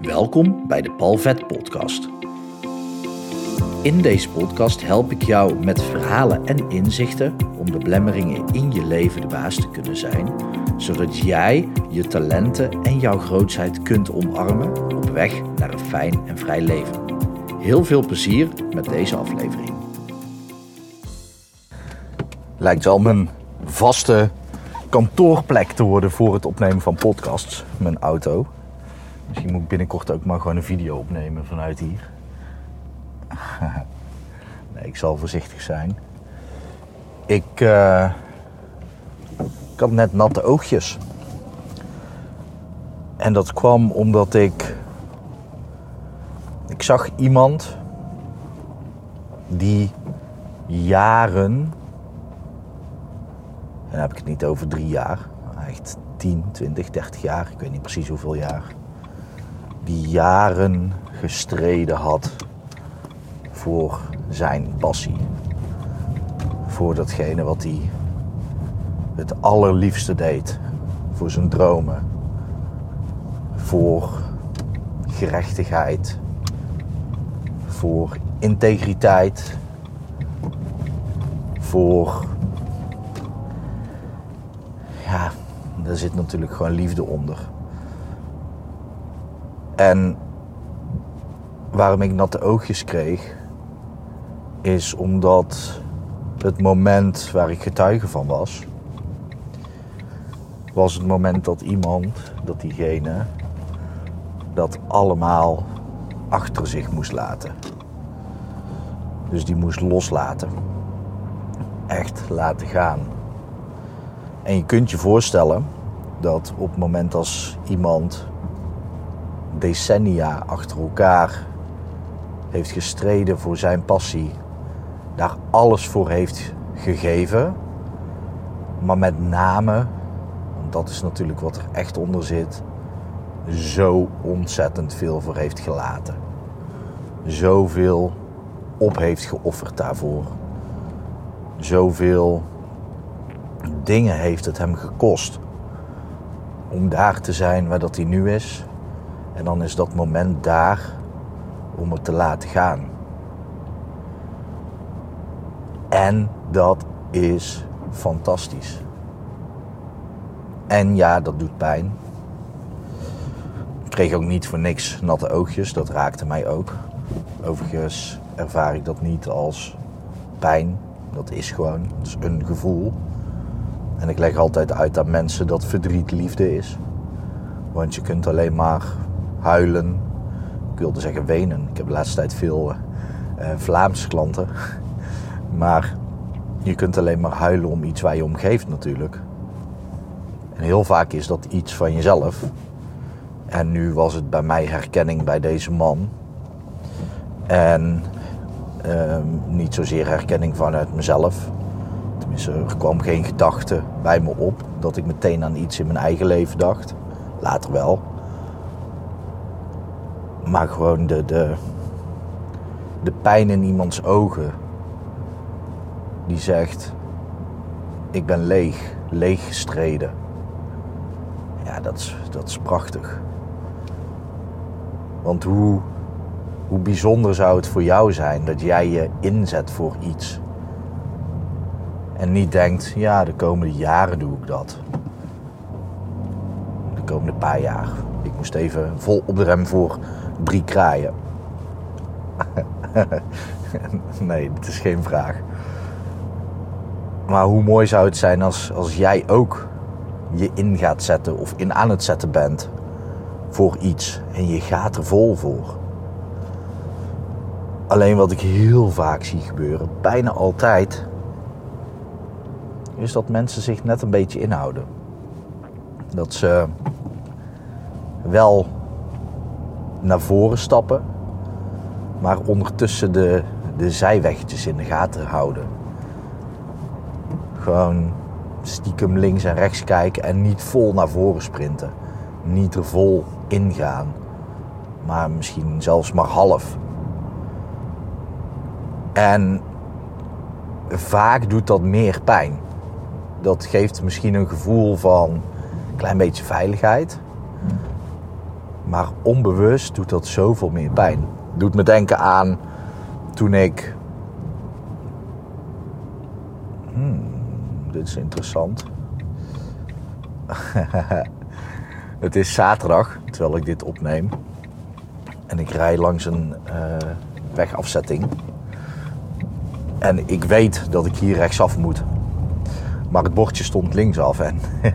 Welkom bij de Palvet Podcast. In deze podcast help ik jou met verhalen en inzichten om de blemmeringen in je leven de baas te kunnen zijn, zodat jij je talenten en jouw grootheid kunt omarmen op weg naar een fijn en vrij leven. Heel veel plezier met deze aflevering. Lijkt wel mijn vaste kantoorplek te worden voor het opnemen van podcasts, mijn auto. Misschien moet ik binnenkort ook maar gewoon een video opnemen vanuit hier. nee, ik zal voorzichtig zijn. Ik, uh, ik had net natte oogjes. En dat kwam omdat ik. Ik zag iemand die jaren. En dan heb ik het niet over drie jaar, echt 10, 20, 30 jaar, ik weet niet precies hoeveel jaar die jaren gestreden had voor zijn passie. Voor datgene wat hij het allerliefste deed. Voor zijn dromen. Voor gerechtigheid. Voor integriteit. Voor. Ja, daar zit natuurlijk gewoon liefde onder. En waarom ik natte oogjes kreeg, is omdat het moment waar ik getuige van was, was het moment dat iemand, dat diegene, dat allemaal achter zich moest laten. Dus die moest loslaten. Echt laten gaan. En je kunt je voorstellen dat op het moment als iemand decennia achter elkaar heeft gestreden voor zijn passie, daar alles voor heeft gegeven, maar met name, want dat is natuurlijk wat er echt onder zit, zo ontzettend veel voor heeft gelaten. Zoveel op heeft geofferd daarvoor. Zoveel dingen heeft het hem gekost om daar te zijn waar dat hij nu is en dan is dat moment daar om het te laten gaan. En dat is fantastisch. En ja, dat doet pijn. Ik kreeg ook niet voor niks natte oogjes, dat raakte mij ook. Overigens ervaar ik dat niet als pijn. Dat is gewoon, een gevoel. En ik leg altijd uit aan mensen dat verdriet liefde is. Want je kunt alleen maar huilen. Ik wilde zeggen wenen. Ik heb de laatste tijd veel uh, Vlaamse klanten. Maar je kunt alleen maar huilen om iets waar je om geeft natuurlijk. En heel vaak is dat iets van jezelf. En nu was het bij mij herkenning bij deze man. En ehm, niet zozeer herkenning vanuit mezelf. Tenminste, er kwam geen gedachte bij me op dat ik meteen aan iets in mijn eigen leven dacht. Later wel. Maar gewoon de, de, de pijn in iemands ogen. Die zegt: Ik ben leeg, leeg gestreden. Ja, dat is, dat is prachtig. Want hoe, hoe bijzonder zou het voor jou zijn dat jij je inzet voor iets. En niet denkt, ja, de komende jaren doe ik dat. De komende paar jaar. Ik moest even vol op de rem voor drie kraaien. nee, dat is geen vraag. Maar hoe mooi zou het zijn als, als jij ook je in gaat zetten of in aan het zetten bent voor iets en je gaat er vol voor. Alleen wat ik heel vaak zie gebeuren, bijna altijd, is dat mensen zich net een beetje inhouden. Dat ze wel naar voren stappen, maar ondertussen de, de zijwegjes in de gaten houden. Gewoon stiekem links en rechts kijken en niet vol naar voren sprinten. Niet er vol ingaan, maar misschien zelfs maar half. En vaak doet dat meer pijn. Dat geeft misschien een gevoel van een klein beetje veiligheid. Maar onbewust doet dat zoveel meer pijn. Doet me denken aan toen ik. Hmm, dit is interessant. het is zaterdag, terwijl ik dit opneem. En ik rij langs een uh, wegafzetting. En ik weet dat ik hier rechtsaf moet. Maar het bordje stond linksaf. En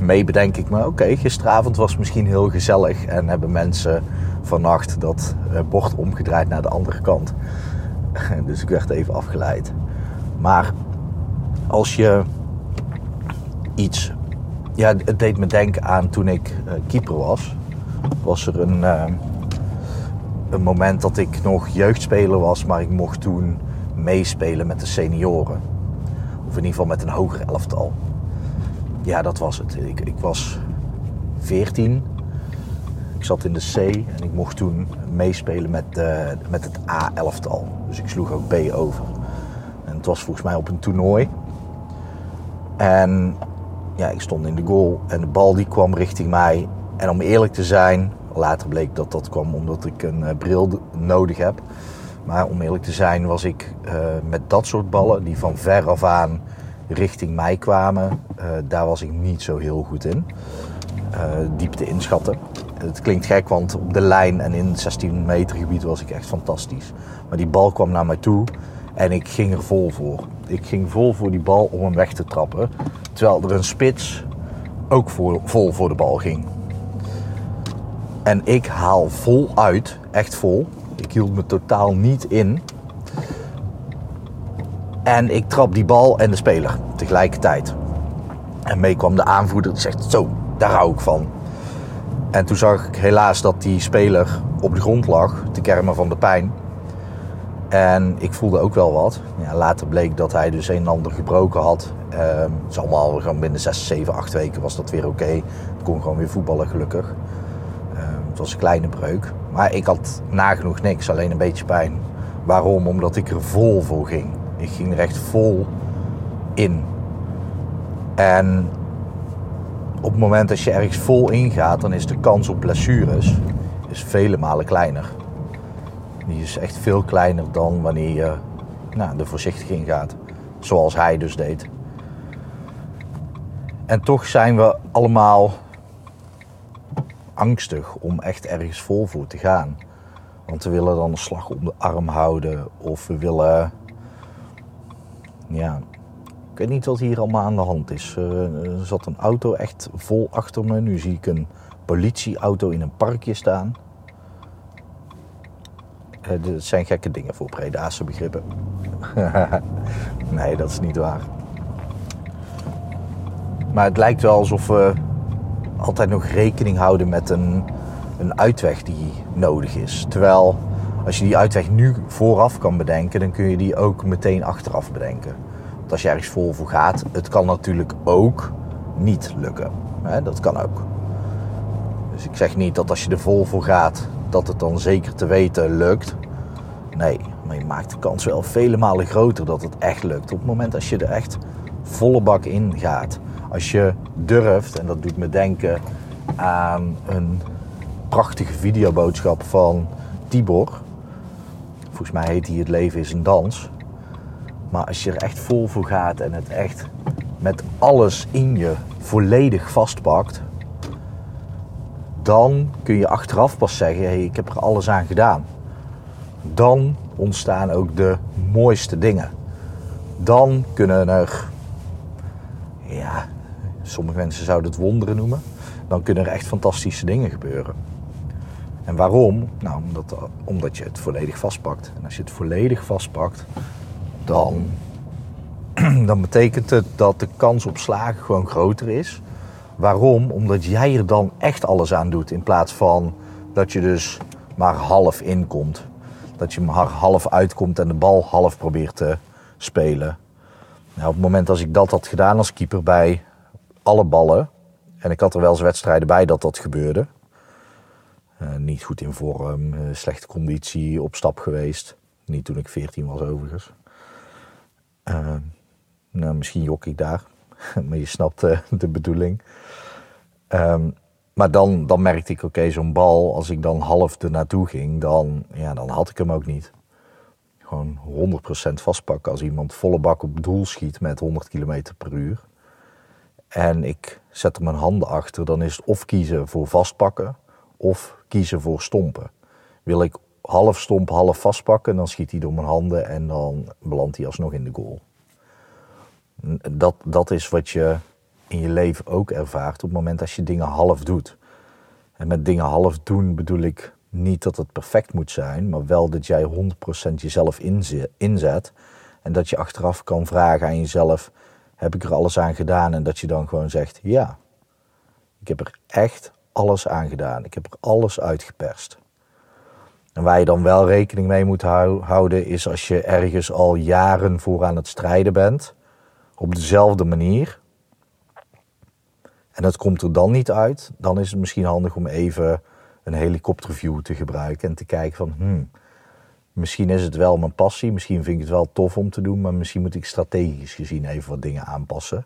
mee bedenk ik me, oké, gisteravond was misschien heel gezellig. En hebben mensen vannacht dat eh, bord omgedraaid naar de andere kant. dus ik werd even afgeleid. Maar als je iets. Ja, het deed me denken aan toen ik uh, keeper was. Was er een, uh, een moment dat ik nog jeugdspeler was, maar ik mocht toen meespelen met de senioren. Of in ieder geval met een hoger elftal. Ja, dat was het. Ik, ik was 14. Ik zat in de C en ik mocht toen meespelen met, uh, met het A-elftal. Dus ik sloeg ook B over. En het was volgens mij op een toernooi. En ja, ik stond in de goal en de bal die kwam richting mij. En om eerlijk te zijn, later bleek dat dat kwam omdat ik een uh, bril nodig heb. Maar om eerlijk te zijn was ik uh, met dat soort ballen die van ver af aan richting mij kwamen, uh, daar was ik niet zo heel goed in. diepte inschatten. Het klinkt gek, want op de lijn en in het 16 meter gebied was ik echt fantastisch. Maar die bal kwam naar mij toe en ik ging er vol voor. Ik ging vol voor die bal om hem weg te trappen. Terwijl er een spits ook vol, vol voor de bal ging. En ik haal vol uit, echt vol. Ik hield me totaal niet in. En ik trap die bal en de speler tegelijkertijd. En mee kwam de aanvoerder die zegt: Zo, daar hou ik van. En toen zag ik helaas dat die speler op de grond lag, te kermen van de pijn. En ik voelde ook wel wat. Ja, later bleek dat hij dus een en ander gebroken had. Uh, het is allemaal gewoon binnen 6, 7, 8 weken was dat weer oké. Ik kon gewoon weer voetballen gelukkig. Uh, het was een kleine breuk. Maar ik had nagenoeg niks, alleen een beetje pijn. Waarom? Omdat ik er vol voor ging. Ik ging er echt vol in. En op het moment dat je ergens vol ingaat, dan is de kans op blessures is vele malen kleiner. Die is echt veel kleiner dan wanneer je nou, er voorzichtig in gaat. Zoals hij dus deed. En toch zijn we allemaal angstig om echt ergens vol voor te gaan. Want we willen dan een slag om de arm houden. Of we willen. Ja. Ik weet niet wat hier allemaal aan de hand is. Er zat een auto echt vol achter me. Nu zie ik een politieauto in een parkje staan. Het eh, zijn gekke dingen voor Bredaanse begrippen. nee, dat is niet waar. Maar het lijkt wel alsof we altijd nog rekening houden met een, een uitweg die nodig is. Terwijl als je die uitweg nu vooraf kan bedenken, dan kun je die ook meteen achteraf bedenken. Want als je ergens vol voor gaat, het kan natuurlijk ook niet lukken. Dat kan ook. Dus ik zeg niet dat als je er vol voor gaat, dat het dan zeker te weten lukt. Nee, maar je maakt de kans wel vele malen groter dat het echt lukt. Op het moment als je er echt volle bak in gaat. Als je durft, en dat doet me denken aan een prachtige videoboodschap van Tibor. Volgens mij heet hij Het leven is een dans. Maar als je er echt vol voor gaat en het echt met alles in je volledig vastpakt, dan kun je achteraf pas zeggen: hey, ik heb er alles aan gedaan. Dan ontstaan ook de mooiste dingen. Dan kunnen er, ja, sommige mensen zouden het wonderen noemen. Dan kunnen er echt fantastische dingen gebeuren. En waarom? Nou, omdat, omdat je het volledig vastpakt. En als je het volledig vastpakt, dan, dan betekent het dat de kans op slagen gewoon groter is. Waarom? Omdat jij er dan echt alles aan doet. In plaats van dat je dus maar half inkomt. Dat je maar half uitkomt en de bal half probeert te spelen. Nou, op het moment als ik dat had gedaan als keeper bij alle ballen. En ik had er wel eens wedstrijden bij dat dat gebeurde. Uh, niet goed in vorm, uh, slechte conditie, op stap geweest. Niet toen ik 14 was overigens. Uh, nou, misschien jok ik daar. maar je snapt de bedoeling. Um, maar dan, dan merkte ik, oké, zo'n bal, als ik dan half er naartoe ging, dan, ja, dan had ik hem ook niet. Gewoon 100% vastpakken als iemand volle bak op doel schiet met 100 km per uur. En ik zet er mijn handen achter, dan is het of kiezen voor vastpakken of kiezen voor stompen. Wil ik half stompen, half vastpakken, dan schiet hij door mijn handen en dan belandt hij alsnog in de goal. Dat, dat is wat je in je leven ook ervaart op het moment als je dingen half doet. En met dingen half doen bedoel ik niet dat het perfect moet zijn, maar wel dat jij 100% jezelf inzet. En dat je achteraf kan vragen aan jezelf: heb ik er alles aan gedaan? En dat je dan gewoon zegt: ja, ik heb er echt alles aan gedaan. Ik heb er alles uitgeperst. En waar je dan wel rekening mee moet houden, is als je ergens al jaren voor aan het strijden bent, op dezelfde manier, en dat komt er dan niet uit, dan is het misschien handig om even een helikopterview te gebruiken en te kijken van, hmm, misschien is het wel mijn passie, misschien vind ik het wel tof om te doen, maar misschien moet ik strategisch gezien even wat dingen aanpassen.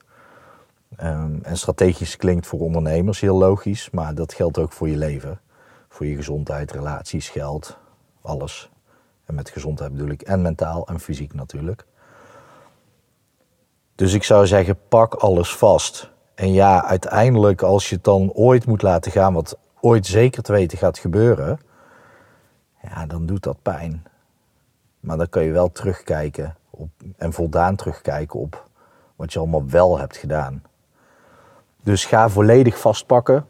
Ehm, en strategisch klinkt voor ondernemers heel logisch, maar dat geldt ook voor je leven. Voor je gezondheid, relaties, geld, alles. En met gezondheid bedoel ik en mentaal en fysiek natuurlijk. Dus ik zou zeggen, pak alles vast. En ja, uiteindelijk als je het dan ooit moet laten gaan, wat ooit zeker te weten gaat gebeuren, ja, dan doet dat pijn. Maar dan kun je wel terugkijken op, en voldaan terugkijken op wat je allemaal wel hebt gedaan. Dus ga volledig vastpakken.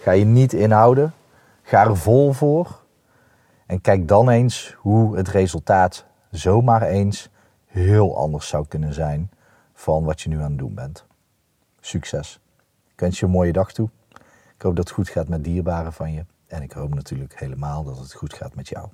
Ga je niet inhouden. Ga er vol voor. En kijk dan eens hoe het resultaat zomaar eens heel anders zou kunnen zijn van wat je nu aan het doen bent. Succes. Ik wens je een mooie dag toe. Ik hoop dat het goed gaat met dierbaren van je. En ik hoop natuurlijk helemaal dat het goed gaat met jou.